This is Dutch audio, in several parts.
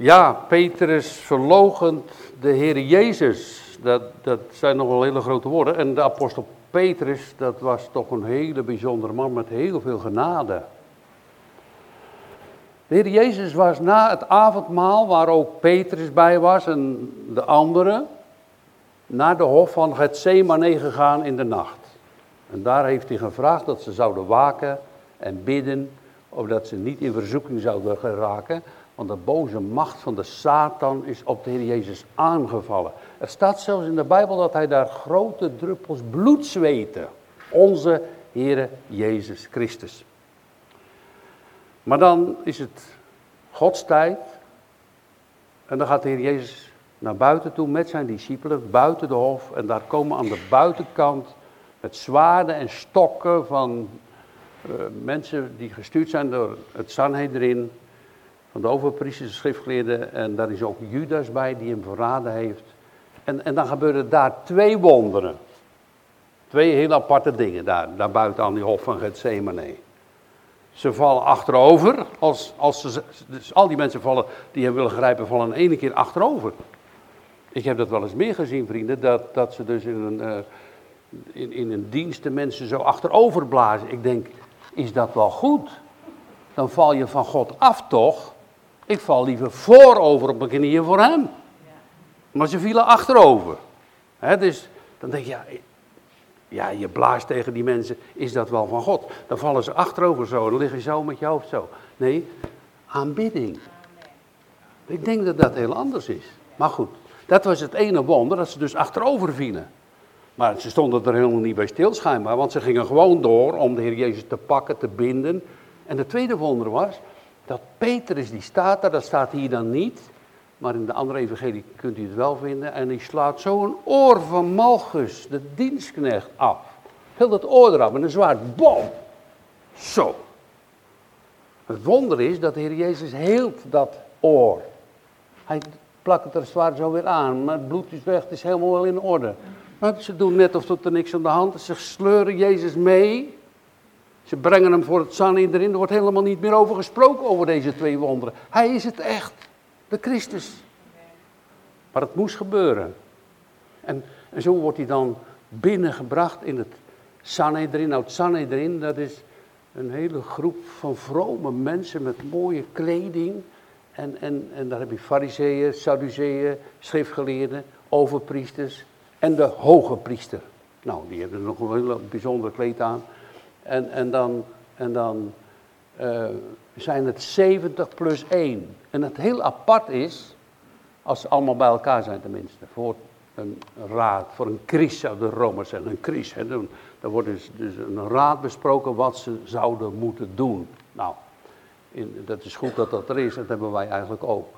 Ja, Petrus verlogent de Heer Jezus. Dat, dat zijn nog wel hele grote woorden. En de apostel Petrus, dat was toch een hele bijzondere man met heel veel genade. De Heer Jezus was na het avondmaal, waar ook Petrus bij was en de anderen, naar de hof van Gethsemane gegaan in de nacht. En daar heeft hij gevraagd dat ze zouden waken en bidden, opdat ze niet in verzoeking zouden geraken. Want de boze macht van de Satan is op de Heer Jezus aangevallen. Er staat zelfs in de Bijbel dat hij daar grote druppels bloed zweette. Onze Heer Jezus Christus. Maar dan is het Gods tijd. En dan gaat de Heer Jezus naar buiten toe met zijn discipelen, buiten de hof. En daar komen aan de buitenkant met zwaarden en stokken van uh, mensen die gestuurd zijn door het Sanhedrin van de overpriesters, de schriftgeleerden. En daar is ook Judas bij die hem verraden heeft. En, en dan gebeuren daar twee wonderen. Twee heel aparte dingen daar, daar buiten aan die hof van Gethsemane. Ze vallen achterover. Als, als ze, dus al die mensen vallen, die hem willen grijpen, vallen ene keer achterover. Ik heb dat wel eens meer gezien, vrienden, dat, dat ze dus in een, uh, in, in een dienst de mensen zo achterover blazen. Ik denk, is dat wel goed? Dan val je van God af toch? Ik val liever voorover op mijn knieën voor hem. Maar ze vielen achterover. dus dan denk je, ja, ja, je blaast tegen die mensen, is dat wel van God? Dan vallen ze achterover zo, dan lig je zo met je hoofd zo. Nee, aanbidding. Ik denk dat dat heel anders is. Maar goed, dat was het ene wonder, dat ze dus achterover vielen. Maar ze stonden er helemaal niet bij stil schijnbaar, want ze gingen gewoon door om de Heer Jezus te pakken, te binden. En het tweede wonder was, dat Petrus die staat daar, dat staat hier dan niet, maar in de andere evangelie kunt u het wel vinden. En die slaat zo een oor van Malchus, de dienstknecht, af. Heel dat oor eraf met een zwaard, bom! Zo. Het wonder is dat de Heer Jezus heelt dat oor. Hij plakt het er zwaar zo weer aan, maar het bloed is weg, het is helemaal wel in orde. Maar ze doen net alsof er niks aan de hand is. Ze sleuren Jezus mee ze brengen hem voor het Sanhedrin. Er wordt helemaal niet meer over gesproken over deze twee wonderen. Hij is het echt. De Christus. Maar het moest gebeuren. En, en zo wordt hij dan binnengebracht in het Sanhedrin. Nou, het Sanhedrin, dat is een hele groep van vrome mensen met mooie kleding. En, en, en daar heb je fariseeën, sadduceeën, schriftgeleerden, overpriesters en de hoge priester. Nou, die hebben nog een hele bijzondere kleed aan. En, en dan, en dan uh, zijn het 70 plus 1. En het heel apart is, als ze allemaal bij elkaar zijn tenminste, voor een raad, voor een kris zou de Romers zeggen, een kris. Hè, dan, dan wordt dus, dus een raad besproken wat ze zouden moeten doen. Nou, in, dat is goed dat dat er is, dat hebben wij eigenlijk ook.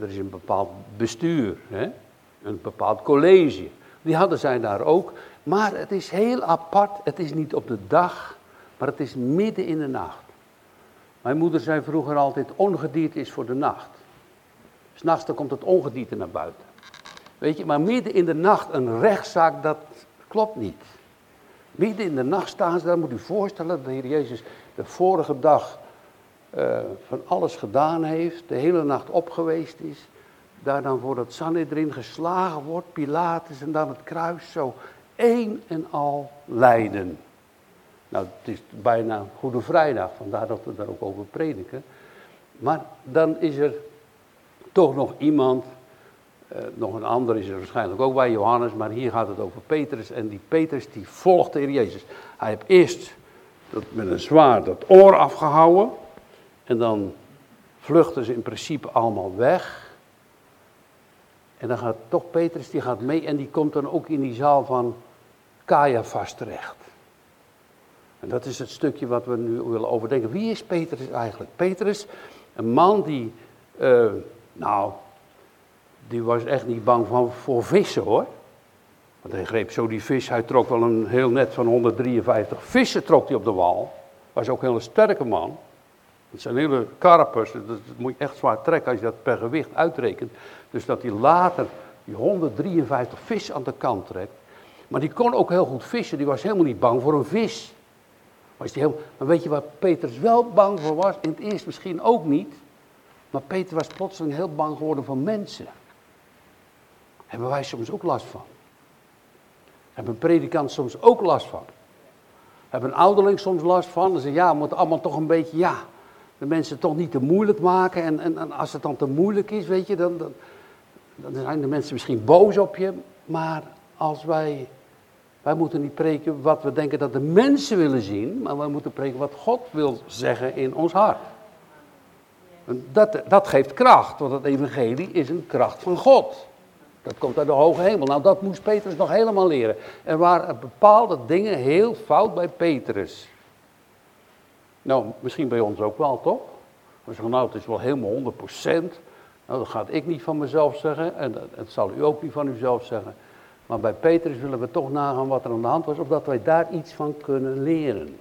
Er is een bepaald bestuur, hè? een bepaald college. Die hadden zij daar ook. Maar het is heel apart. Het is niet op de dag, maar het is midden in de nacht. Mijn moeder zei vroeger altijd: ongedierte is voor de nacht. S'nachts dan komt het ongedierte naar buiten. Weet je, maar midden in de nacht een rechtszaak, dat klopt niet. Midden in de nacht staan ze, dan moet u voorstellen dat de Heer Jezus de vorige dag uh, van alles gedaan heeft, de hele nacht op geweest is, daar dan voor het Sanhedrin geslagen wordt, Pilatus en dan het kruis, zo één en al lijden. Nou, het is bijna Goede Vrijdag, vandaar dat we daar ook over prediken. Maar dan is er toch nog iemand, eh, nog een ander is er waarschijnlijk ook bij, Johannes, maar hier gaat het over Petrus. En die Petrus die volgt de Jezus. Hij heeft eerst dat, met een zwaard dat oor afgehouden. En dan vluchten ze in principe allemaal weg. En dan gaat toch Petrus, die gaat mee en die komt dan ook in die zaal van Caiaphas terecht. Dat is het stukje wat we nu willen overdenken. Wie is Petrus eigenlijk? Petrus, een man die, uh, nou, die was echt niet bang van, voor vissen hoor. Want hij greep zo die vis, hij trok wel een heel net van 153 vissen trok hij op de wal. Was ook een hele sterke man. Het zijn hele karpers, dat moet je echt zwaar trekken als je dat per gewicht uitrekent. Dus dat hij later die 153 vis aan de kant trekt. Maar die kon ook heel goed vissen, die was helemaal niet bang voor een vis. Maar weet je waar Petrus wel bang voor was? In het eerst misschien ook niet. Maar Peter was plotseling heel bang geworden van mensen. Hebben wij soms ook last van. Hebben een predikant soms ook last van. Hebben een ouderling soms last van. Dan zeggen ja, we moeten allemaal toch een beetje, ja, de mensen toch niet te moeilijk maken. En, en, en als het dan te moeilijk is, weet je, dan, dan, dan zijn de mensen misschien boos op je. Maar als wij, wij moeten niet preken wat we denken dat de mensen willen zien, maar wij moeten preken wat God wil zeggen in ons hart. Dat, dat geeft kracht, want het evangelie is een kracht van God. Dat komt uit de hoge hemel. Nou, dat moest Petrus nog helemaal leren. Er waren bepaalde dingen heel fout bij Petrus. Nou, misschien bij ons ook wel, toch? We zeggen, nou, het is wel helemaal 100%. Nou, dat gaat ik niet van mezelf zeggen en dat, zal u ook niet van uzelf zeggen. Maar bij Petrus willen we toch nagaan wat er aan de hand was, opdat wij daar iets van kunnen leren.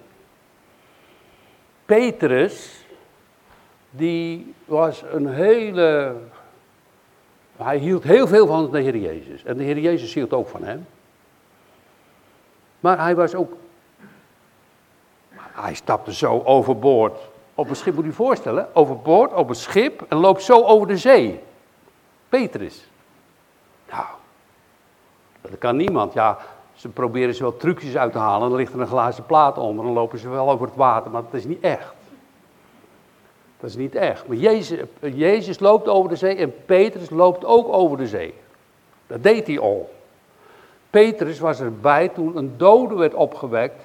Petrus, die was een hele hij hield heel veel van de Heer Jezus. En de Heer Jezus hield ook van hem. Maar hij was ook. Hij stapte zo overboord. Op een schip, moet je je voorstellen, overboord op een schip en loopt zo over de zee. Petrus. Nou, dat kan niemand. Ja, ze proberen ze wel trucjes uit te halen. Dan ligt er een glazen plaat onder. Dan lopen ze wel over het water, maar dat is niet echt. Dat is niet echt. Maar Jezus, Jezus loopt over de zee en Petrus loopt ook over de zee. Dat deed hij al. Petrus was erbij toen een dode werd opgewekt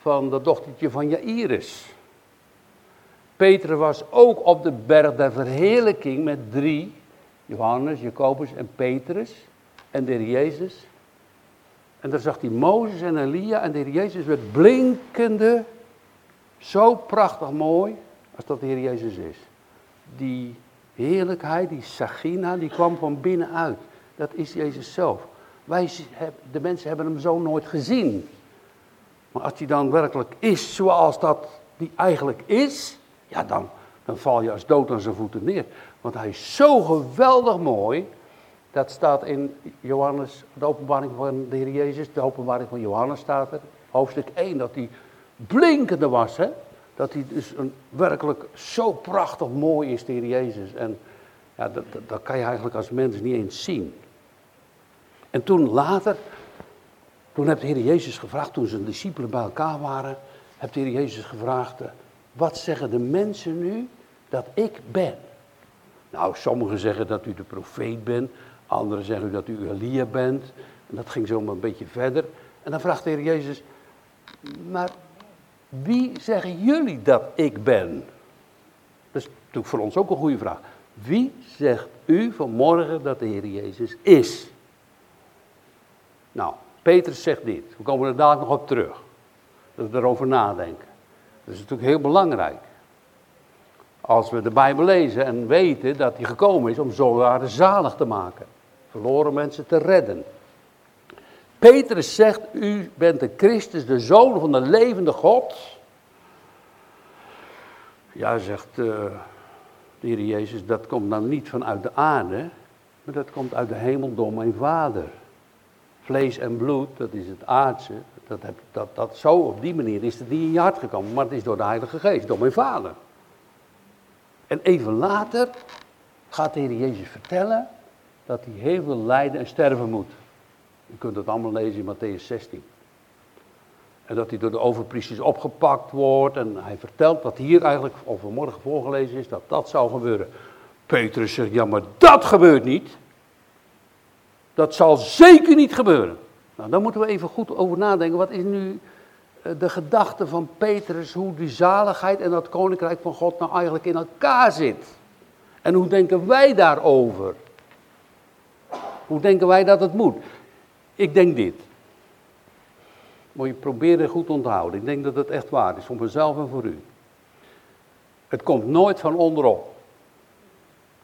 van dat dochtertje van Jairus. Petrus was ook op de berg der verheerlijking met drie, Johannes, Jacobus en Petrus en de heer Jezus. En daar zag hij Mozes en Elia en de heer Jezus werd blinkende, zo prachtig mooi, als dat de Heer Jezus is. Die heerlijkheid, die sagina, die kwam van binnenuit. Dat is Jezus zelf. Wij, de mensen hebben hem zo nooit gezien. Maar als hij dan werkelijk is zoals dat die eigenlijk is, ja dan, dan val je als dood aan zijn voeten neer. Want hij is zo geweldig mooi. Dat staat in Johannes, de openbaring van de Heer Jezus, de openbaring van Johannes staat er. Hoofdstuk 1, dat hij blinkende was. Hè? Dat hij dus een, werkelijk zo prachtig mooi is, de Heer Jezus. En ja, dat, dat, dat kan je eigenlijk als mens niet eens zien. En toen later, toen heeft de Heer Jezus gevraagd, toen zijn discipelen bij elkaar waren, heeft de Heer Jezus gevraagd, eh, wat zeggen de mensen nu dat ik ben? Nou, sommigen zeggen dat u de profeet bent, anderen zeggen dat u Elia bent. En dat ging zo maar een beetje verder. En dan vraagt de Heer Jezus, maar wie zeggen jullie dat ik ben? Dat is natuurlijk voor ons ook een goede vraag. Wie zegt u vanmorgen dat de Heer Jezus is? Nou, Petrus zegt dit. We komen er dadelijk nog op terug. Dat we erover nadenken. Dat is natuurlijk heel belangrijk. Als we de Bijbel lezen en weten dat hij gekomen is om zoldaden zalig te maken. Verloren mensen te redden. Petrus zegt, u bent de Christus, de Zoon van de levende God. Ja, zegt uh, de Heer Jezus, dat komt dan niet vanuit de aarde, maar dat komt uit de hemel door mijn Vader. Vlees en bloed, dat is het aardse, dat, heb, dat, dat zo op die manier is het niet in je hart gekomen, maar het is door de Heilige Geest, door mijn Vader. En even later gaat de Heer Jezus vertellen dat hij heel veel lijden en sterven moet. Je kunt het allemaal lezen in Matthäus 16. En dat hij door de overpriesters opgepakt wordt. En hij vertelt wat hier eigenlijk overmorgen voorgelezen is, dat dat zou gebeuren. Petrus zegt, ja maar dat gebeurt niet. Dat zal zeker niet gebeuren. Nou, daar moeten we even goed over nadenken. Wat is nu eh, de gedachte van Petrus, hoe die zaligheid en dat koninkrijk van God nou eigenlijk in elkaar zit? En hoe denken wij daarover? Hoe denken wij dat het moet? Ik denk dit. Moet je proberen goed onthouden. Ik denk dat het echt waar is, voor mezelf en voor u. Het komt nooit van onderop.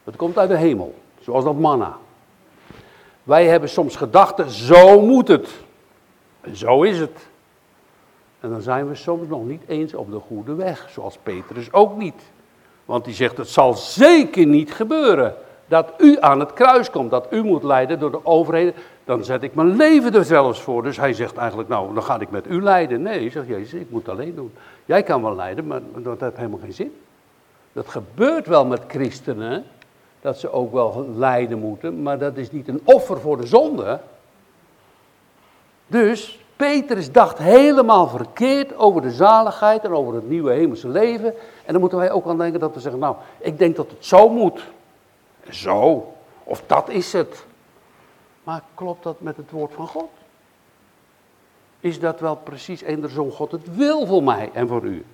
Het komt uit de hemel, zoals dat manna. Wij hebben soms gedachten, zo moet het. En zo is het. En dan zijn we soms nog niet eens op de goede weg, zoals Petrus ook niet. Want die zegt, het zal zeker niet gebeuren dat u aan het kruis komt, dat u moet lijden door de overheden, dan zet ik mijn leven er zelfs voor. Dus hij zegt eigenlijk, nou, dan ga ik met u lijden. Nee, zegt Jezus, ik moet alleen doen. Jij kan wel lijden, maar dat heeft helemaal geen zin. Dat gebeurt wel met christenen, dat ze ook wel lijden moeten, maar dat is niet een offer voor de zonde. Dus Petrus dacht helemaal verkeerd over de zaligheid en over het nieuwe hemelse leven. En dan moeten wij ook aan denken dat we zeggen, nou, ik denk dat het zo moet. Zo, of dat is het. Maar klopt dat met het woord van God? Is dat wel precies zo'n God het wil voor mij en voor u?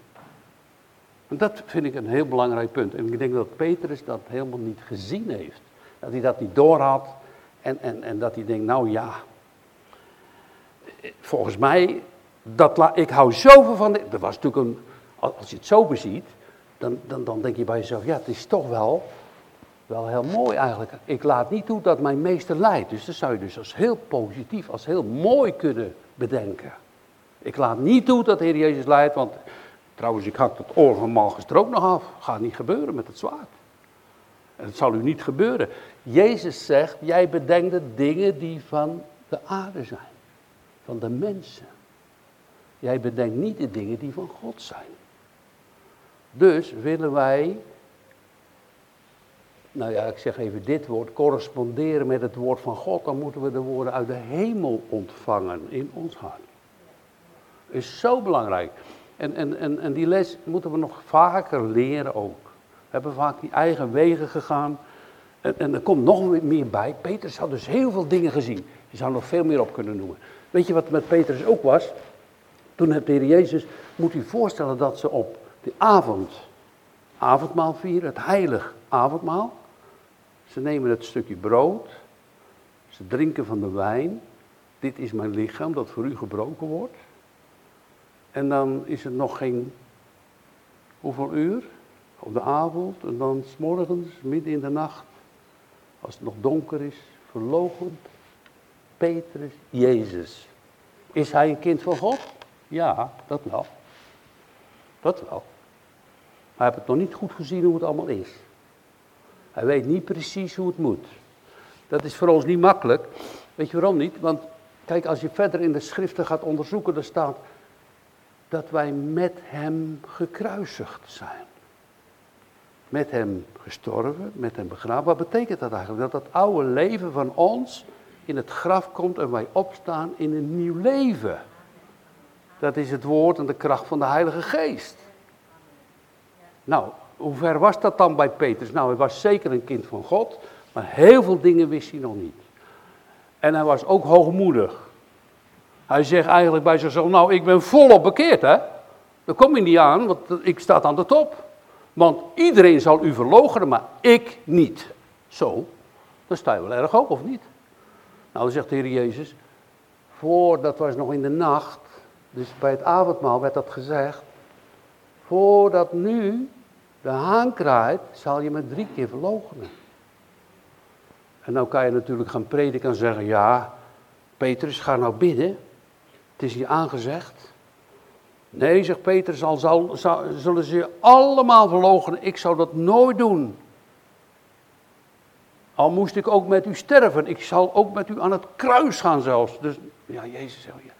Dat vind ik een heel belangrijk punt. En ik denk dat Petrus dat helemaal niet gezien heeft. Dat hij dat niet doorhad. En, en, en dat hij denkt, nou ja, volgens mij, dat ik hou zoveel van dit. Dat was natuurlijk een, als je het zo beziet, dan, dan, dan denk je bij jezelf, ja, het is toch wel, wel heel mooi eigenlijk. Ik laat niet toe dat mijn meester leidt. Dus dat zou je dus als heel positief, als heel mooi kunnen bedenken. Ik laat niet toe dat de Heer Jezus leidt, want trouwens, ik hak het oor van Malchus ook nog af. Gaat niet gebeuren met het zwaard. En het zal u niet gebeuren. Jezus zegt, jij bedenkt de dingen die van de aarde zijn van de mensen. Jij bedenkt niet de dingen die van God zijn. Dus willen wij, nou ja, ik zeg even dit woord, corresponderen met het woord van God, dan moeten we de woorden uit de hemel ontvangen in ons hart. Is zo belangrijk. En, en, en, en die les moeten we nog vaker leren ook. We hebben vaak die eigen wegen gegaan. En, en er komt nog meer bij. Petrus had dus heel veel dingen gezien. Je zou nog veel meer op kunnen noemen. Weet je wat met Petrus ook was? Toen heeft de Jezus, moet u voorstellen dat ze op de avond avondmaal vieren, het heilig avondmaal. Ze nemen het stukje brood, ze drinken van de wijn. Dit is mijn lichaam dat voor u gebroken wordt. En dan is het nog geen, hoeveel uur? Op de avond en dan s morgens, midden in de nacht, als het nog donker is, verlogend Petrus Jezus. Is hij een kind van God? Ja, dat wel. Dat wel. Maar hij heeft het nog niet goed gezien hoe het allemaal is. Hij weet niet precies hoe het moet. Dat is voor ons niet makkelijk. Weet je waarom niet? Want kijk, als je verder in de schriften gaat onderzoeken, dan staat dat wij met hem gekruisigd zijn. Met hem gestorven, met hem begraven. Wat betekent dat eigenlijk? Dat dat oude leven van ons in het graf komt en wij opstaan in een nieuw leven. Dat is het woord en de kracht van de Heilige Geest. Nou, hoe ver was dat dan bij Petrus? Nou, hij was zeker een kind van God, maar heel veel dingen wist hij nog niet. En hij was ook hoogmoedig. Hij zegt eigenlijk bij zichzelf, nou, ik ben volop bekeerd, hè. Daar kom je niet aan, want ik sta aan de top. Want iedereen zal u verloochenen, maar ik niet. Zo, dan sta je wel erg hoog, of niet? Nou, zegt de Heer Jezus, voor, dat was nog in de nacht, dus bij het avondmaal werd dat gezegd, voordat nu de haan kraait, zal je me drie keer verloochenen. En nou kan je natuurlijk gaan prediken en zeggen, ja, Petrus, ga nou bidden. Het is je aangezegd. Nee, zegt Petrus, al zal, zullen ze je allemaal verloochenen. Ik zou dat nooit doen. Al moest ik ook met u sterven, ik zal ook met u aan het kruis gaan zelfs. Dus ja, Jezus zegt, ja,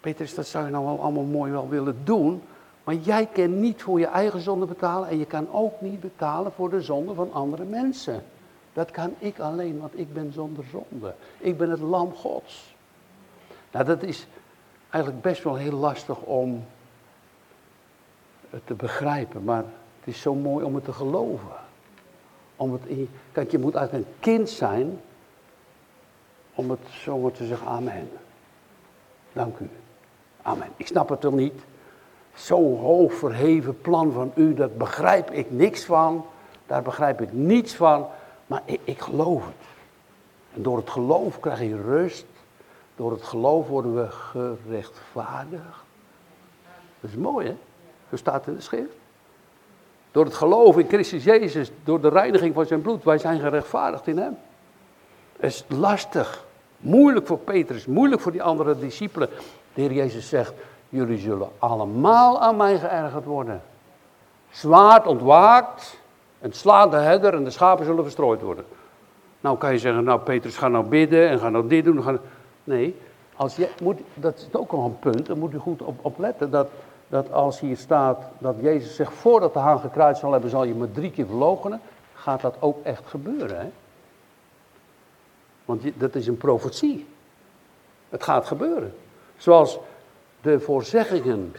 Petrus, dat zou je nou wel allemaal mooi wel willen doen. Maar jij kan niet voor je eigen zonde betalen en je kan ook niet betalen voor de zonde van andere mensen. Dat kan ik alleen, want ik ben zonder zonde. Ik ben het lam Gods. Nou, dat is eigenlijk best wel heel lastig om het te begrijpen, maar het is zo mooi om het te geloven. Om het in, kijk, je moet eigenlijk een kind zijn om het zo te zeggen, amen. Dank u. Amen. Ik snap het toch niet. Zo'n hoog verheven plan van u, daar begrijp ik niks van. Daar begrijp ik niets van. Maar ik, ik geloof het. En door het geloof krijg je rust. Door het geloof worden we gerechtvaardigd. Dat is mooi, hè? Zo staat in de schrift. Door het geloof in Christus Jezus, door de reiniging van zijn bloed, wij zijn gerechtvaardigd in hem. Is lastig, moeilijk voor Petrus, moeilijk voor die andere discipelen. De Heer Jezus zegt, jullie zullen allemaal aan mij geërgerd worden. Zwaard ontwaakt, en slaat de herder en de schapen zullen verstrooid worden. Nou kan je zeggen, nou Petrus, ga nou bidden en ga nou dit doen. Ga... Nee, als je, moet, dat is ook al een punt, daar moet u goed op letten. Dat dat als hier staat dat Jezus zegt, voordat de haan gekruid zal hebben, zal je me drie keer verloochenen, gaat dat ook echt gebeuren. Hè? Want dat is een profetie. Het gaat gebeuren. Zoals de voorzeggingen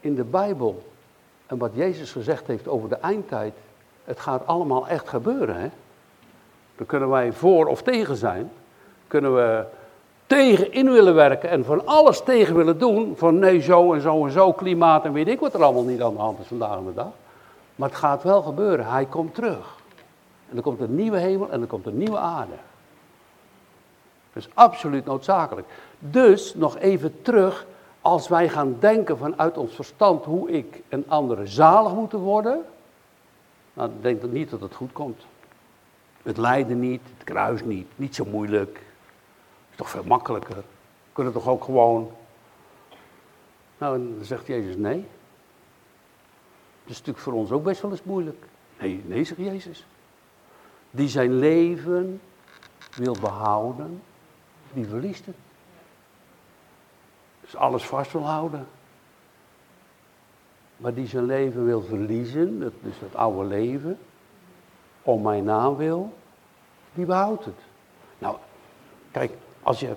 in de Bijbel en wat Jezus gezegd heeft over de eindtijd, het gaat allemaal echt gebeuren. Hè? Daar kunnen wij voor of tegen zijn. Kunnen we tegen in willen werken en van alles tegen willen doen. Van nee, zo en zo en zo, klimaat en weet ik wat er allemaal niet aan de hand is vandaag de dag. Maar het gaat wel gebeuren. Hij komt terug. En er komt een nieuwe hemel en er komt een nieuwe aarde. Dat is absoluut noodzakelijk. Dus nog even terug, als wij gaan denken vanuit ons verstand hoe ik en anderen zalig moeten worden, dan denk ik niet dat het goed komt. Het lijden niet, het kruis niet, niet zo moeilijk. Is toch veel makkelijker. Kunnen toch ook gewoon. Nou, dan zegt Jezus nee. Dat is natuurlijk voor ons ook best wel eens moeilijk. Nee, nee, zegt Jezus. Die zijn leven wil behouden, die verliest het. Dus alles vast wil houden. Maar die zijn leven wil verliezen, dus dat oude leven, om mijn naam wil, die behoudt het. Nou, kijk, als je,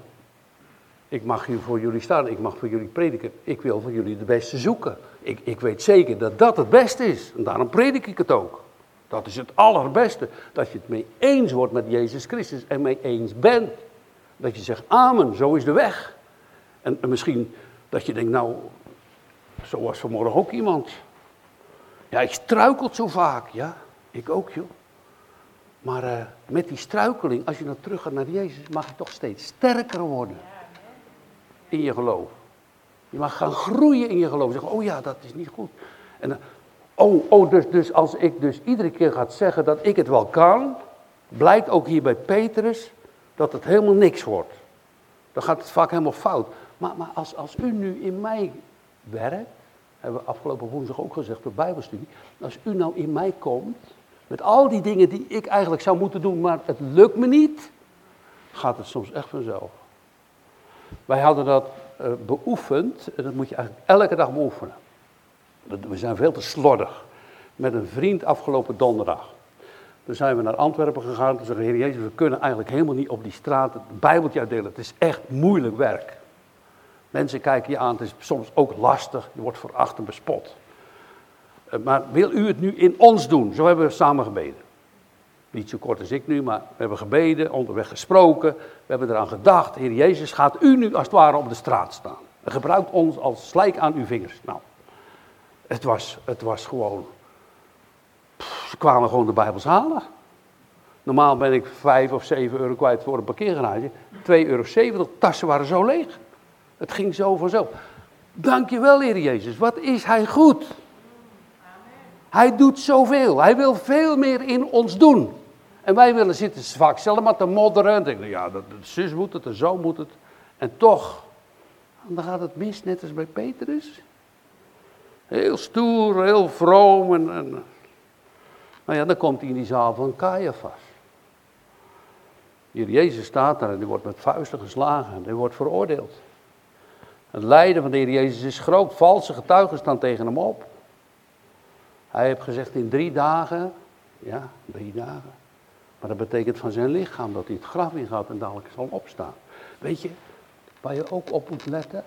ik mag hier voor jullie staan, ik mag voor jullie prediken, ik wil voor jullie de beste zoeken. Ik, ik weet zeker dat dat het beste is, en daarom predik ik het ook. Dat is het allerbeste, dat je het mee eens wordt met Jezus Christus en mee eens bent. Dat je zegt, amen, zo is de weg. En, en misschien dat je denkt, nou, zo was vanmorgen ook iemand. Ja, ik struikelt zo vaak, ja, ik ook joh. Maar uh, met die struikeling, als je dan terug gaat naar Jezus, mag je toch steeds sterker worden. In je geloof. Je mag gaan groeien in je geloof. Zeggen, oh ja, dat is niet goed. En, uh, oh, oh dus, dus als ik dus iedere keer ga zeggen dat ik het wel kan, blijkt ook hier bij Petrus dat het helemaal niks wordt. Dan gaat het vaak helemaal fout. Maar, maar als, als u nu in mij werkt, hebben we afgelopen woensdag ook gezegd door Bijbelstudie, als u nou in mij komt, met al die dingen die ik eigenlijk zou moeten doen, maar het lukt me niet, gaat het soms echt vanzelf. Wij hadden dat uh, beoefend, en dat moet je eigenlijk elke dag beoefenen. We zijn veel te slordig. Met een vriend afgelopen donderdag. Toen zijn we naar Antwerpen gegaan. Toen zeggen Heer Jezus, we kunnen eigenlijk helemaal niet op die straat het Bijbeltje uitdelen. Het is echt moeilijk werk. Mensen kijken je aan, het is soms ook lastig. Je wordt voor achter bespot. Eh, maar wil u het nu in ons doen? Zo hebben we samen gebeden. Niet zo kort als ik nu, maar we hebben gebeden, onderweg gesproken. We hebben eraan gedacht, Heer Jezus, gaat u nu als het ware op de straat staan. En gebruikt ons als slijk aan uw vingers. Nou, het was, het was gewoon ze kwamen gewoon de Bijbels halen. Normaal ben ik 5 of 7 euro kwijt voor een parkeergarage. 2,70 euro, tassen waren zo leeg. Het ging zo vanzelf. Dankjewel, Heer Jezus. Wat is Hij goed? Hij doet zoveel. Hij wil veel meer in ons doen. En wij willen zitten vaak zelf maar te modderen. En denken, ja, dat zus moet het en zo moet het. En toch, dan gaat het mis, net als bij Petrus. Heel stoer, heel vroom en nou ja, dan komt hij in die zaal van Caiaphas. Hier Jezus staat daar en die wordt met vuisten geslagen en die wordt veroordeeld. Het lijden van de Heer Jezus is groot. Valse getuigen staan tegen hem op. Hij heeft gezegd in drie dagen, ja, drie dagen. Maar dat betekent van zijn lichaam dat hij het graf ingaat en dadelijk zal opstaan. Weet je, waar je ook op moet letten,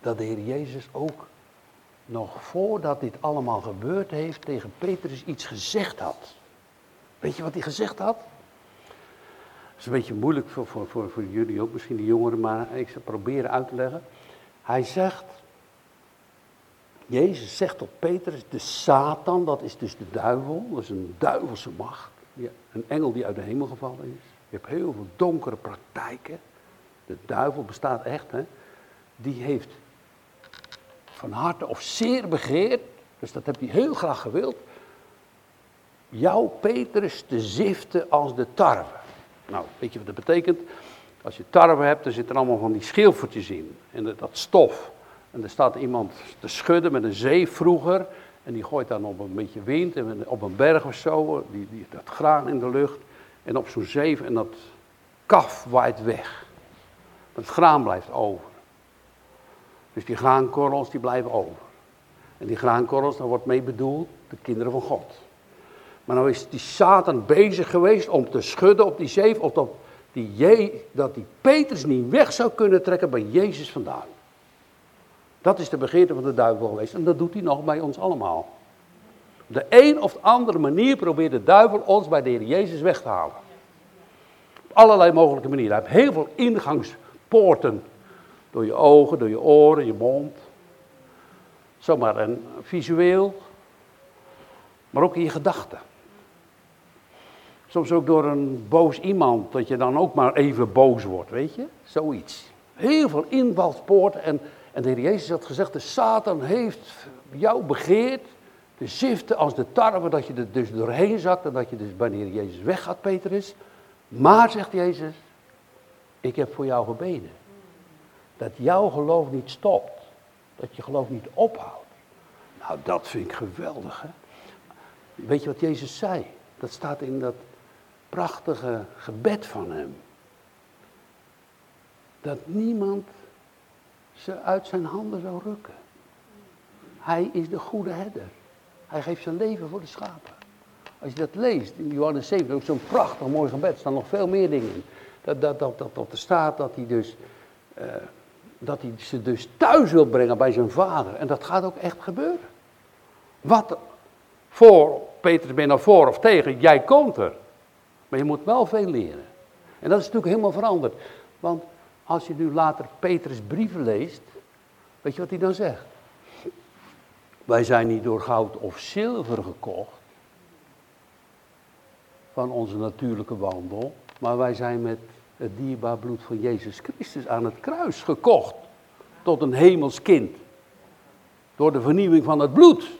dat de Heer Jezus ook nog voordat dit allemaal gebeurd heeft, tegen Petrus iets gezegd had. Weet je wat hij gezegd had? Is een beetje moeilijk voor, voor, voor, voor jullie ook, misschien de jongeren, maar ik zal proberen uit te leggen. Hij zegt, Jezus zegt tot Petrus, de Satan, dat is dus de duivel, dat is een duivelse macht. Een engel die uit de hemel gevallen is. Je hebt heel veel donkere praktijken. De duivel bestaat echt, hè. Die heeft van harte of zeer begeerd, dus dat heb hij heel graag gewild, jouw Petrus te ziften als de tarwe. Nou, weet je wat dat betekent? Als je tarwe hebt, dan zitten er allemaal van die schilfertjes in. En dat stof. En er staat iemand te schudden met een zeef vroeger. En die gooit dan op een beetje wind en op een berg of zo, die, die, dat graan in de lucht. En op zo'n zeef en dat kaf waait weg. Het graan blijft over. Dus die graankorrels die blijven over. En die graankorrels, daar wordt mee bedoeld de kinderen van God. Maar nou is die Satan bezig geweest om te schudden op die zeef, of dat die, Je, dat die Petrus niet weg zou kunnen trekken bij Jezus vandaan. Dat is de begeerte van de duivel geweest en dat doet hij nog bij ons allemaal. Op de een of andere manier probeert de duivel ons bij de Heer Jezus weg te halen. Op allerlei mogelijke manieren. Hij heeft heel veel ingangspoorten. Door je ogen, door je oren, je mond. Zomaar een visueel. Maar ook in je gedachten. Soms ook door een boos iemand, dat je dan ook maar even boos wordt, weet je? Zoiets. Heel veel invalspoorten. En, en de Heer Jezus had gezegd, de Satan heeft jou begeerd de ziften als de tarwe, dat je er dus doorheen zakt en dat je dus wanneer Jezus weggaat, Petrus. Maar, zegt Jezus, ik heb voor jou gebeden. Dat jouw geloof niet stopt. Dat je geloof niet ophoudt. Nou, dat vind ik geweldig, hè. Weet je wat Jezus zei? Dat staat in dat prachtige gebed van hem. Dat niemand ze uit zijn handen zou rukken. Hij is de goede herder. Hij geeft zijn leven voor de schapen. Als je dat leest, in Johannes 7, ook zo'n prachtig mooi gebed, er staan nog veel meer dingen in. Dat, dat, dat, dat, dat er staat dat hij dus, uh, dat hij ze dus thuis wil brengen bij zijn vader. En dat gaat ook echt gebeuren. Wat voor, Peter ben nou voor of tegen, jij komt er. Maar je moet wel veel leren. En dat is natuurlijk helemaal veranderd. Want als je nu later Petrus brieven leest, weet je wat hij dan zegt? Wij zijn niet door goud of zilver gekocht van onze natuurlijke wandel, maar wij zijn met het dierbaar bloed van Jezus Christus aan het kruis gekocht tot een hemels kind. Door de vernieuwing van het bloed.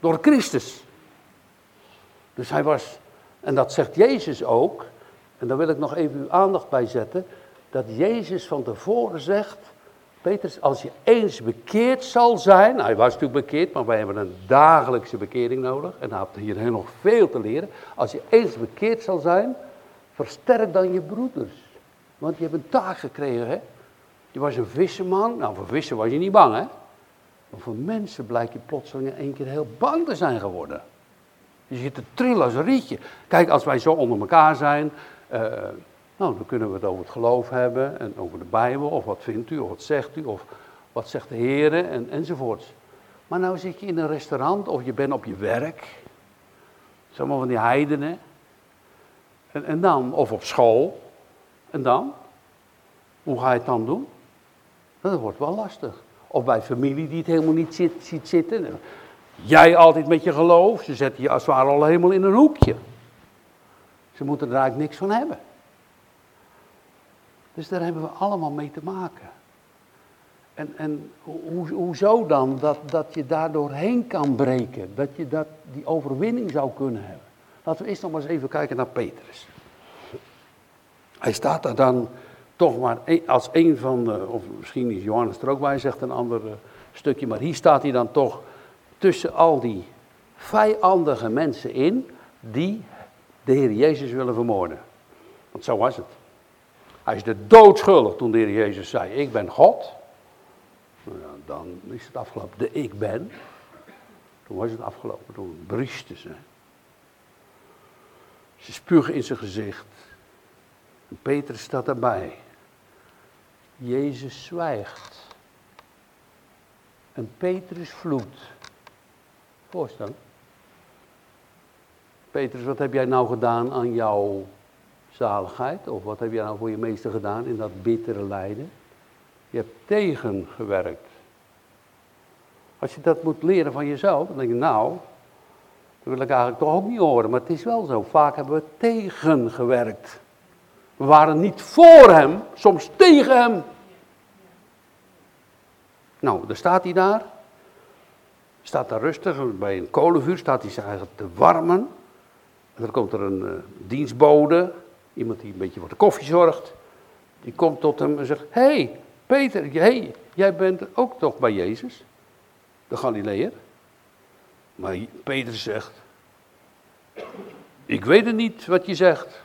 Door Christus. Dus hij was, en dat zegt Jezus ook, en daar wil ik nog even uw aandacht bij zetten, dat Jezus van tevoren zegt, Petrus, als je eens bekeerd zal zijn, nou, hij was natuurlijk bekeerd, maar wij hebben een dagelijkse bekering nodig. En hij had hier nog veel te leren. Als je eens bekeerd zal zijn, versterk dan je broeders. Want je hebt een taak gekregen, hè. Je was een visserman, nou voor vissen was je niet bang, hè. Maar voor mensen blijkt je plotseling in één keer heel bang te zijn geworden. Je zit te trillen als een rietje. Kijk, als wij zo onder elkaar zijn, uh, nou, dan kunnen we het over het geloof hebben en over de Bijbel, of wat vindt u, of wat zegt u, of wat zegt de Heer en, enzovoorts. Maar nou zit je in een restaurant of je bent op je werk, allemaal van die heidenen, en, en dan, of op school, en dan? Hoe ga je het dan doen? Dat wordt wel lastig. Of bij familie die het helemaal niet zit, ziet zitten. Jij altijd met je geloof, ze zetten je als het ware al helemaal in een hoekje. Ze moeten er eigenlijk niks van hebben. Dus daar hebben we allemaal mee te maken. En, en hoe, hoezo dan dat, dat je daar doorheen kan breken? Dat je dat, die overwinning zou kunnen hebben? Laten we eerst nog maar eens even kijken naar Petrus. Hij staat daar dan toch maar als een van de, of misschien is Johannes er ook bij, zegt een ander eh, stukje, maar hier staat hij dan toch tussen al die vijandige mensen in die de Heer Jezus willen vermoorden. Want zo was het. Hij is de doodschuldig toen de Heer Jezus zei, ik ben God. Nou, dan is het afgelopen. De ik ben. Toen was het afgelopen. Toen briesten ze. Ze spugen in zijn gezicht. En Petrus staat erbij. Jezus zwijgt. En Petrus vloekt. Voorstel. Petrus, wat heb jij nou gedaan aan jouw zaligheid? Of wat heb jij nou voor je meester gedaan in dat bittere lijden? Je hebt tegengewerkt. Als je dat moet leren van jezelf, dan denk je, nou, dat wil ik eigenlijk toch ook niet horen. Maar het is wel zo, vaak hebben we tegengewerkt. We waren niet voor hem, soms tegen hem. Nou, dan staat hij daar. Staat daar rustig, bij een kolenvuur staat hij zich eigenlijk te warmen. En dan komt er een uh, dienstbode, Iemand die een beetje voor de koffie zorgt. Die komt tot hem en zegt: hey, Peter, hey, jij bent ook toch bij Jezus? De Galileër. Maar Peter zegt: Ik weet het niet wat je zegt.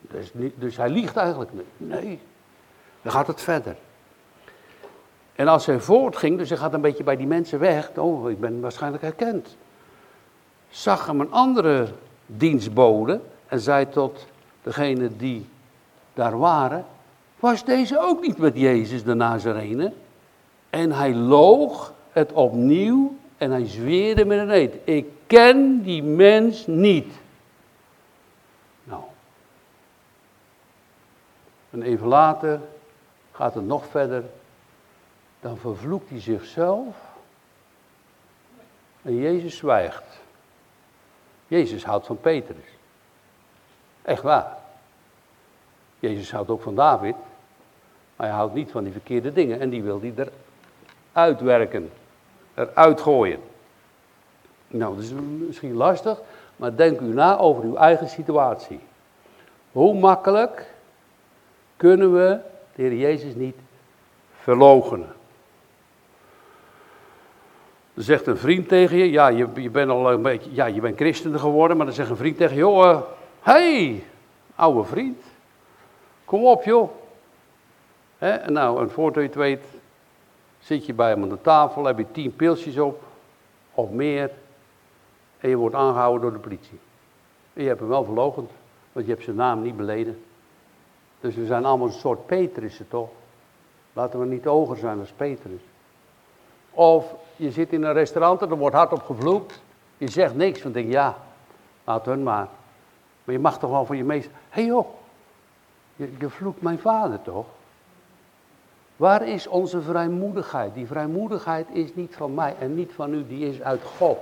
Dus, niet, dus hij liegt eigenlijk niet. Nee. Dan gaat het verder. En als hij voortging, dus hij gaat een beetje bij die mensen weg. Oh, ik ben waarschijnlijk herkend. Zag hem een andere dienstbode en zei tot degene die daar waren: Was deze ook niet met Jezus de Nazarene? En hij loog het opnieuw en hij zweerde met een eed. Ik ken die mens niet. Nou. En even later gaat het nog verder. Dan vervloekt hij zichzelf. En Jezus zwijgt. Jezus houdt van Petrus. Echt waar. Jezus houdt ook van David. Maar hij houdt niet van die verkeerde dingen. En die wil hij eruit werken. Eruit gooien. Nou, dat is misschien lastig. Maar denk u na over uw eigen situatie. Hoe makkelijk kunnen we de Heer Jezus niet verloochenen? Dan zegt een vriend tegen je, ja, je, je bent al een beetje, ja, je bent christen geworden, maar dan zegt een vriend tegen je, joh, uh, hey, oude vriend, kom op joh. En nou, en voordat je het weet, zit je bij hem aan de tafel, heb je tien pilsjes op, of meer, en je wordt aangehouden door de politie. En je hebt hem wel verlogend, want je hebt zijn naam niet beleden. Dus we zijn allemaal een soort Petrussen toch? Laten we niet hoger zijn als Petrus. Of je zit in een restaurant en er wordt hard op gevloekt. Je zegt niks, want denk ja, laat hun maar. Maar je mag toch wel voor je meester. Hé hey joh, je, je vloekt mijn vader toch? Waar is onze vrijmoedigheid? Die vrijmoedigheid is niet van mij en niet van u, die is uit God.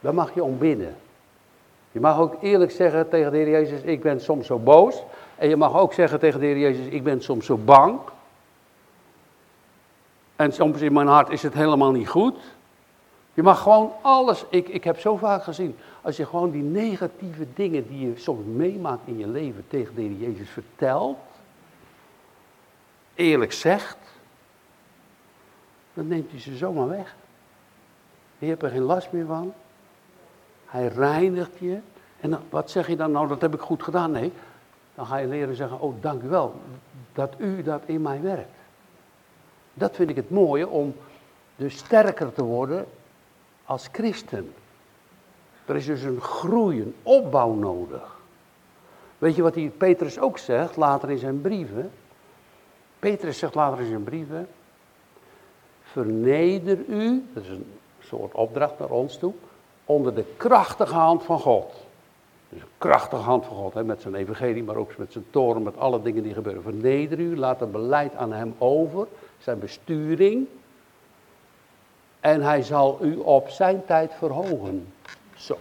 Daar mag je om bidden. Je mag ook eerlijk zeggen tegen de Heer Jezus, ik ben soms zo boos. En je mag ook zeggen tegen de Heer Jezus, ik ben soms zo bang. En soms in mijn hart is het helemaal niet goed. Je mag gewoon alles, ik, ik heb zo vaak gezien, als je gewoon die negatieve dingen die je soms meemaakt in je leven tegen de Heer Jezus vertelt, eerlijk zegt, dan neemt hij ze zomaar weg. Je hebt er geen last meer van. Hij reinigt je. En wat zeg je dan nou, dat heb ik goed gedaan? Nee, dan ga je leren zeggen, oh dank u wel dat u dat in mij werkt. Dat vind ik het mooie om dus sterker te worden als christen. Er is dus een groei, een opbouw nodig. Weet je wat die Petrus ook zegt later in zijn brieven? Petrus zegt later in zijn brieven: Verneder u, dat is een soort opdracht naar ons toe, onder de krachtige hand van God. Dus een krachtige hand van God, hè, met zijn evangelie, maar ook met zijn toren, met alle dingen die gebeuren. Verneder u, laat het beleid aan hem over, zijn besturing. En hij zal u op zijn tijd verhogen. Zo.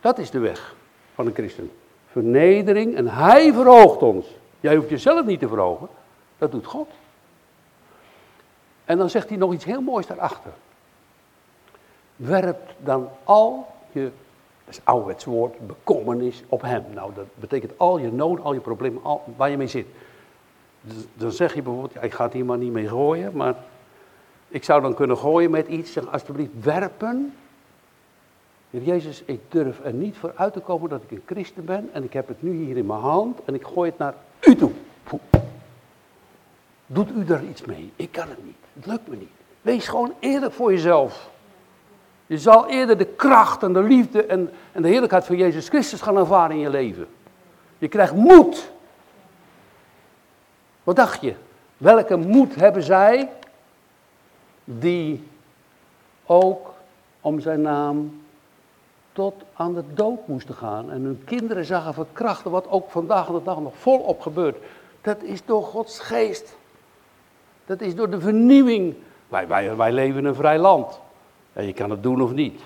Dat is de weg van een christen. Vernedering en hij verhoogt ons. Jij hoeft jezelf niet te verhogen, dat doet God. En dan zegt hij nog iets heel moois daarachter. Werp dan al je, dat is ouderwets woord, bekommernis op hem. Nou, dat betekent al je nood, al je problemen, al, waar je mee zit. Dus dan zeg je bijvoorbeeld, ik ga het hier maar niet mee gooien, maar ik zou dan kunnen gooien met iets, zeg alsjeblieft werpen. Heer Jezus, ik durf er niet voor uit te komen dat ik een christen ben en ik heb het nu hier in mijn hand en ik gooi het naar u toe. Doet u daar iets mee? Ik kan het niet. Het lukt me niet. Wees gewoon eerlijk voor jezelf. Je zal eerder de kracht en de liefde en, en de heerlijkheid van Jezus Christus gaan ervaren in je leven. Je krijgt moed. Wat dacht je? Welke moed hebben zij die ook om zijn naam tot aan de dood moesten gaan en hun kinderen zagen verkrachten, wat ook vandaag de dag nog volop gebeurt. Dat is door Gods geest. Dat is door de vernieuwing. Wij, wij, wij leven in een vrij land. En je kan het doen of niet.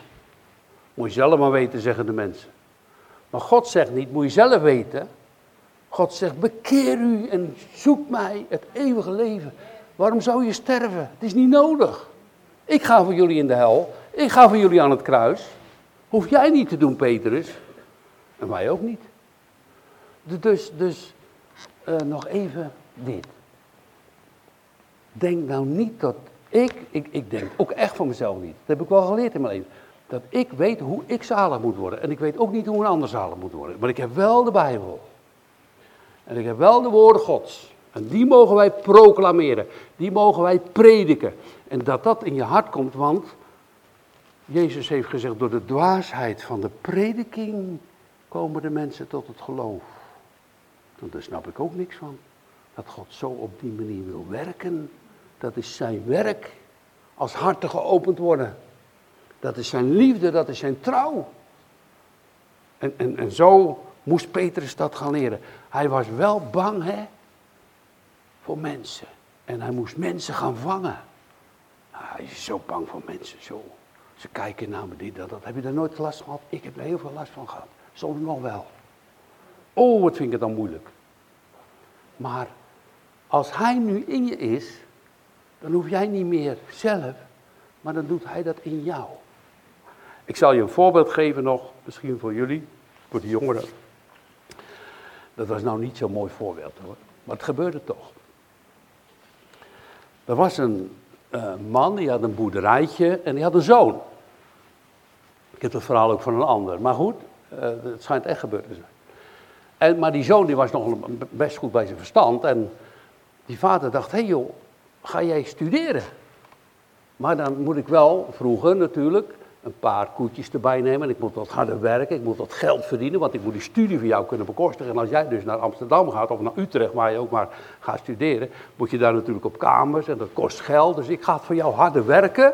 Moet je zelf maar weten, zeggen de mensen. Maar God zegt niet, moet je zelf weten. God zegt, bekeer u en zoek mij het eeuwige leven. Waarom zou je sterven? Het is niet nodig. Ik ga voor jullie in de hel. Ik ga voor jullie aan het kruis. Hoef jij niet te doen, Petrus. En wij ook niet. Dus, dus uh, nog even dit. Denk nou niet dat ik, ik, ik denk ook echt van mezelf niet. Dat heb ik wel geleerd in mijn leven. Dat ik weet hoe ik zalig moet worden. En ik weet ook niet hoe een ander zalig moet worden. Maar ik heb wel de Bijbel. En ik heb wel de woorden Gods. En die mogen wij proclameren. Die mogen wij prediken. En dat dat in je hart komt, want Jezus heeft gezegd, door de dwaasheid van de prediking komen de mensen tot het geloof. En daar snap ik ook niks van. Dat God zo op die manier wil werken. Dat is zijn werk. Als harten geopend worden. Dat is zijn liefde, dat is zijn trouw. En, en, en zo moest Petrus dat gaan leren. Hij was wel bang, hè, voor mensen. En hij moest mensen gaan vangen. Nou, hij is zo bang voor mensen, zo. Ze kijken naar me, dit, dat, dat. Heb je daar nooit last van gehad? Ik heb er heel veel last van gehad. Soms nog wel. Oh, wat vind ik het dan moeilijk. Maar als hij nu in je is, dan hoef jij niet meer zelf, maar dan doet hij dat in jou. Ik zal je een voorbeeld geven nog, misschien voor jullie, voor de jongeren. Dat was nou niet zo'n mooi voorbeeld hoor, maar het gebeurde toch. Er was een uh, man, die had een boerderijtje en die had een zoon. Ik heb het verhaal ook van een ander, maar goed, uh, het schijnt echt gebeurd te zijn. En, maar die zoon die was nog best goed bij zijn verstand en die vader dacht, hé hey joh, ga jij studeren? Maar dan moet ik wel, vroeger natuurlijk, een paar koetjes erbij nemen. Ik moet wat harder werken, ik moet wat geld verdienen, want ik moet die studie voor jou kunnen bekostigen. En als jij dus naar Amsterdam gaat of naar Utrecht, waar je ook maar gaat studeren, moet je daar natuurlijk op kamers en dat kost geld. Dus ik ga voor jou harder werken.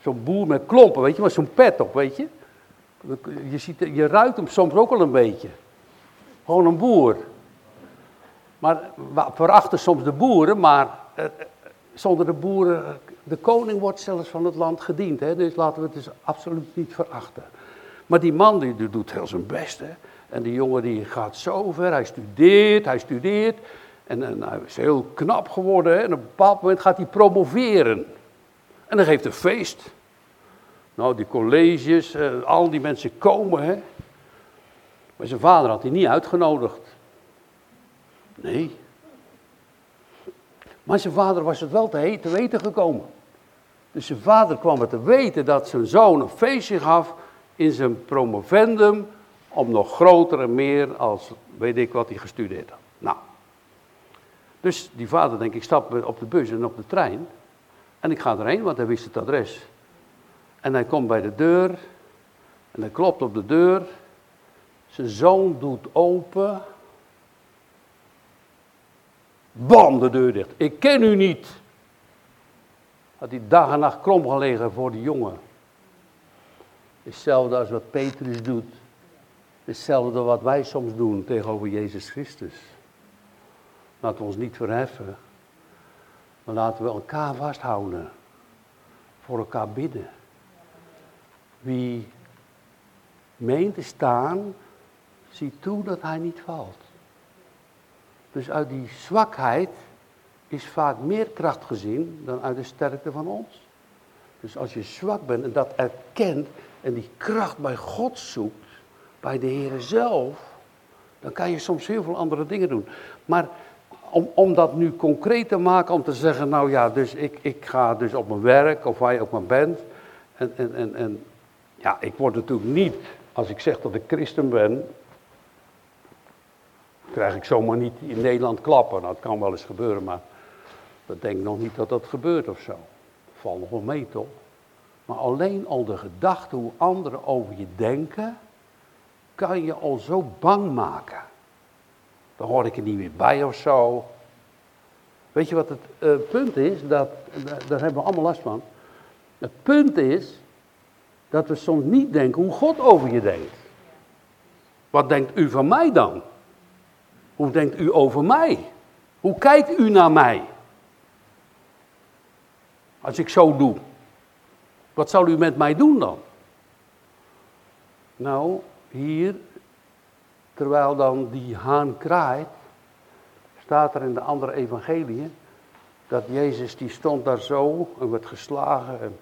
Zo'n boer met klompen, weet je, met zo'n pet op, weet je. Je, ziet, je ruikt hem soms ook al een beetje. Gewoon een boer. Maar verachten soms de boeren, maar eh, zonder de boeren, de koning wordt zelfs van het land gediend. Hè? Dus laten we het dus absoluut niet verachten. Maar die man die, doet heel zijn best. Hè? En die jongen die gaat zo ver, hij studeert, hij studeert. En, en hij is heel knap geworden. Hè? En op een bepaald moment gaat hij promoveren. En dan geeft een feest. Nou, die colleges, eh, al die mensen komen. Hè? Maar zijn vader had hij niet uitgenodigd. Nee. Maar zijn vader was het wel te, te weten gekomen. Dus zijn vader kwam het te weten dat zijn zoon een feestje gaf in zijn promovendum om nog groter en meer als weet ik wat hij gestudeerd had. Nou, dus die vader denkt, ik stap op de bus en op de trein en ik ga erheen, want hij wist het adres. En hij komt bij de deur en hij klopt op de deur. Zijn zoon doet open Bam, de deur dicht. Ik ken u niet. Had hij dag en nacht krom gelegen voor die jongen. Hetzelfde als wat Petrus doet. Hetzelfde wat wij soms doen tegenover Jezus Christus. Laten we ons niet verheffen. Maar laten we elkaar vasthouden. Voor elkaar bidden. Wie meent te staan, ziet toe dat hij niet valt. Dus uit die zwakheid is vaak meer kracht gezien dan uit de sterkte van ons. Dus als je zwak bent en dat erkent en die kracht bij God zoekt, bij de Heer zelf, dan kan je soms heel veel andere dingen doen. Maar om, om dat nu concreet te maken, om te zeggen, nou ja, dus ik, ik ga dus op mijn werk, of waar je ook maar bent, en, en, en, en ja, ik word natuurlijk niet, als ik zeg dat ik christen ben, krijg ik zomaar niet in Nederland klappen. Nou, dat kan wel eens gebeuren, maar dat denk ik nog niet dat dat gebeurt of zo. Valt nog wel mee, toch? Maar alleen al de gedachte hoe anderen over je denken, kan je al zo bang maken. Dan hoor ik er niet meer bij of zo. Weet je wat het uh, punt is? Dat, daar hebben we allemaal last van. Het punt is dat we soms niet denken hoe God over je denkt. Wat denkt u van mij dan? Hoe denkt u over mij? Hoe kijkt u naar mij? Als ik zo doe. Wat zal u met mij doen dan? Nou, hier, terwijl dan die haan kraait, staat er in de andere evangeliën dat Jezus die stond daar zo en werd geslagen en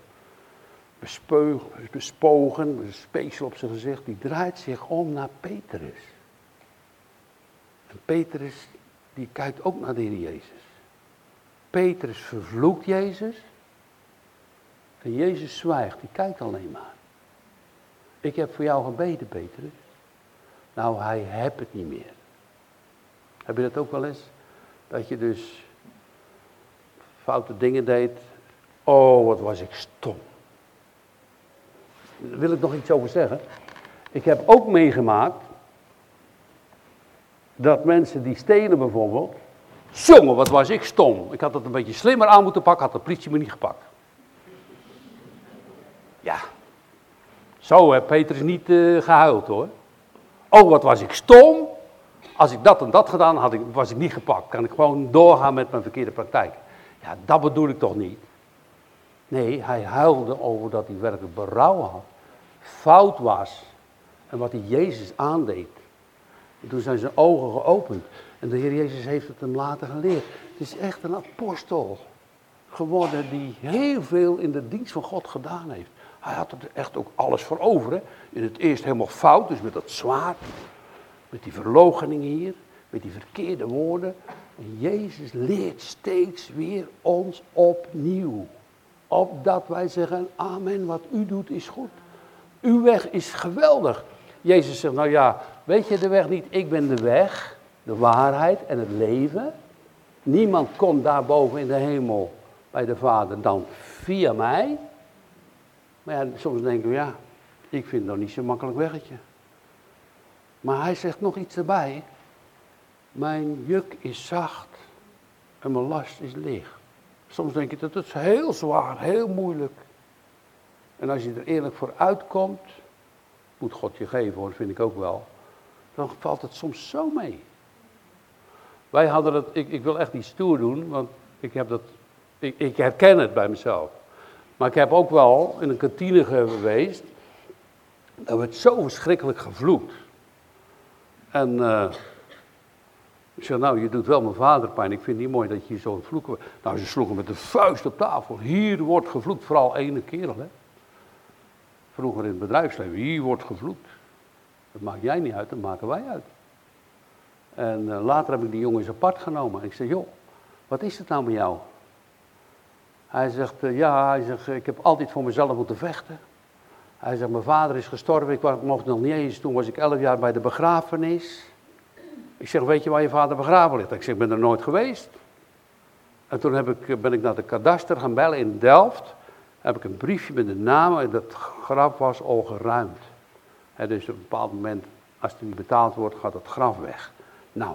bespogen, met een speeksel op zijn gezicht. Die draait zich om naar Petrus. En Petrus, die kijkt ook naar de Heer Jezus. Petrus vervloekt Jezus. En Jezus zwijgt, die kijkt alleen maar. Ik heb voor jou gebeden, Petrus. Nou, hij hebt het niet meer. Heb je dat ook wel eens? Dat je dus foute dingen deed. Oh, wat was ik stom. Daar wil ik nog iets over zeggen. Ik heb ook meegemaakt dat mensen die stelen bijvoorbeeld. Jongen, wat was ik stom. Ik had het een beetje slimmer aan moeten pakken, had de politie me niet gepakt. Ja. Zo heeft Petrus niet uh, gehuild hoor. Oh, wat was ik stom. Als ik dat en dat gedaan had, ik, was ik niet gepakt. Kan ik gewoon doorgaan met mijn verkeerde praktijk. Ja, dat bedoel ik toch niet. Nee, hij huilde over dat hij werkelijk berouw had. Fout was. En wat hij Jezus aandeed. En toen zijn zijn ogen geopend. En de Heer Jezus heeft het hem later geleerd. Het is echt een apostel geworden die heel veel in de dienst van God gedaan heeft. Hij had er echt ook alles voor over. In het eerst helemaal fout, dus met dat zwaard. Met die verloochening hier. Met die verkeerde woorden. En Jezus leert steeds weer ons opnieuw. Opdat wij zeggen, amen, wat u doet is goed. Uw weg is geweldig. Jezus zegt, nou ja, weet je de weg niet? Ik ben de weg, de waarheid en het leven. Niemand komt daarboven in de hemel bij de Vader dan via mij. Maar ja, soms denken we, ja, ik vind dat niet zo'n makkelijk weggetje. Maar hij zegt nog iets erbij. Mijn juk is zacht en mijn last is licht. Soms denk je dat het heel zwaar, heel moeilijk. En als je er eerlijk voor uitkomt, moet God je geven hoor, vind ik ook wel. Dan valt het soms zo mee. Wij hadden het, ik, ik wil echt niet stoer doen, want ik, heb dat, ik, ik herken het bij mezelf. Maar ik heb ook wel in een kantine geweest, dat werd zo verschrikkelijk gevloekt. En uh, ik nou, je doet wel mijn vader pijn. Ik vind het niet mooi dat je zo vloeken. Nou, ze sloegen met de vuist op tafel. Hier wordt gevloekt, vooral ene kerel, hè. Vroeger in het bedrijfsleven, hier wordt gevloekt. Dat maakt jij niet uit, dat maken wij uit. En uh, later heb ik die jongens apart genomen. En ik zeg, joh, wat is het nou met jou? Hij zegt, uh, ja, hij zegt, ik heb altijd voor mezelf moeten vechten. Hij zegt, mijn vader is gestorven, ik mocht nog niet eens, toen was ik elf jaar bij de begrafenis. Ik zeg, weet je waar je vader begraven ligt? Ik zeg, ik ben er nooit geweest. En toen heb ik, ben ik naar de kadaster gaan bellen in Delft. Heb ik een briefje met de naam en dat graf was al geruimd. Dus op een bepaald moment, als het niet betaald wordt, gaat het graf weg. Nou,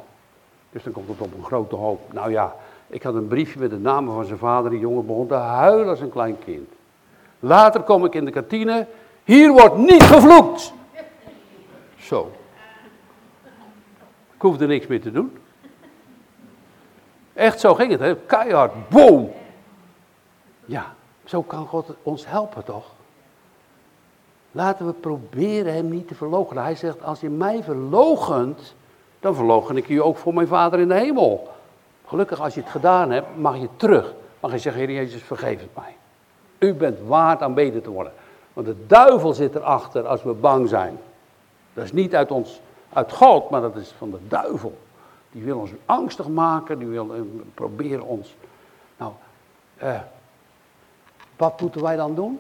dus dan komt het op een grote hoop. Nou ja, ik had een briefje met de naam van zijn vader. Die jongen begon te huilen als een klein kind. Later kom ik in de kantine. Hier wordt niet gevloekt. Zo. Ik hoefde niks meer te doen. Echt, zo ging het, hè? keihard, boom. Ja, zo kan God ons helpen, toch? Laten we proberen hem niet te verloochenen. Hij zegt, als je mij verloochent, dan verloochen ik je ook voor mijn Vader in de hemel. Gelukkig, als je het gedaan hebt, mag je terug. Mag je zeggen, Heer Jezus, vergeef het mij. U bent waard aanbeden te worden. Want de duivel zit erachter als we bang zijn. Dat is niet uit ons uit God, maar dat is van de duivel. Die wil ons angstig maken, die wil uh, proberen ons. Nou, uh, wat moeten wij dan doen?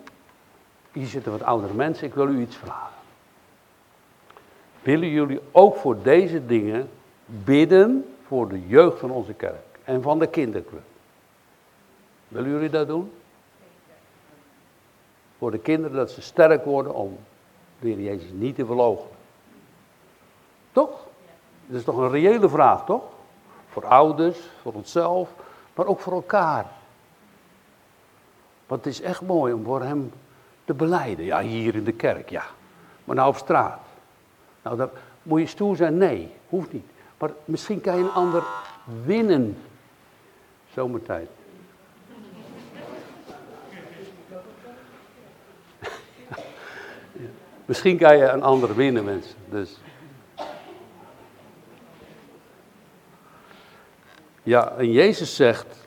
Hier zitten wat oudere mensen, ik wil u iets vragen. Willen jullie ook voor deze dingen bidden voor de jeugd van onze kerk en van de kinderclub? Willen jullie dat doen? Voor de kinderen dat ze sterk worden om de Heer Jezus niet te verloochenen. Toch? Dat is toch een reële vraag, toch? Voor ouders, voor onszelf, maar ook voor elkaar. Want het is echt mooi om voor hem te beleiden. Ja, hier in de kerk, ja. Maar nou op straat. Nou, dan moet je stoer zijn? Nee, hoeft niet. Maar misschien kan je een ander winnen. Zomertijd. Misschien kan je een ander winnen, mensen. Dus. Ja, en Jezus zegt,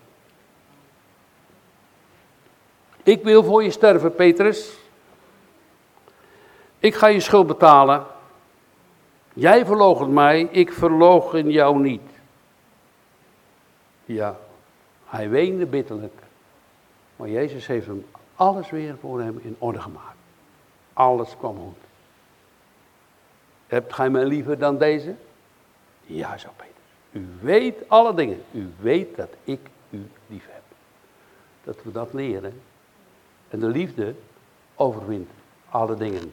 ik wil voor je sterven, Petrus. Ik ga je schuld betalen. Jij verloochent mij, ik verloochen jou niet. Ja, hij weende bitterlijk. Maar Jezus heeft hem alles weer voor hem in orde gemaakt. Alles kwam goed. Hebt gij mij liever dan deze? Ja, zo Peter. U weet alle dingen. U weet dat ik u lief heb. Dat we dat leren. En de liefde overwint alle dingen.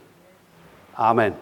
Amen.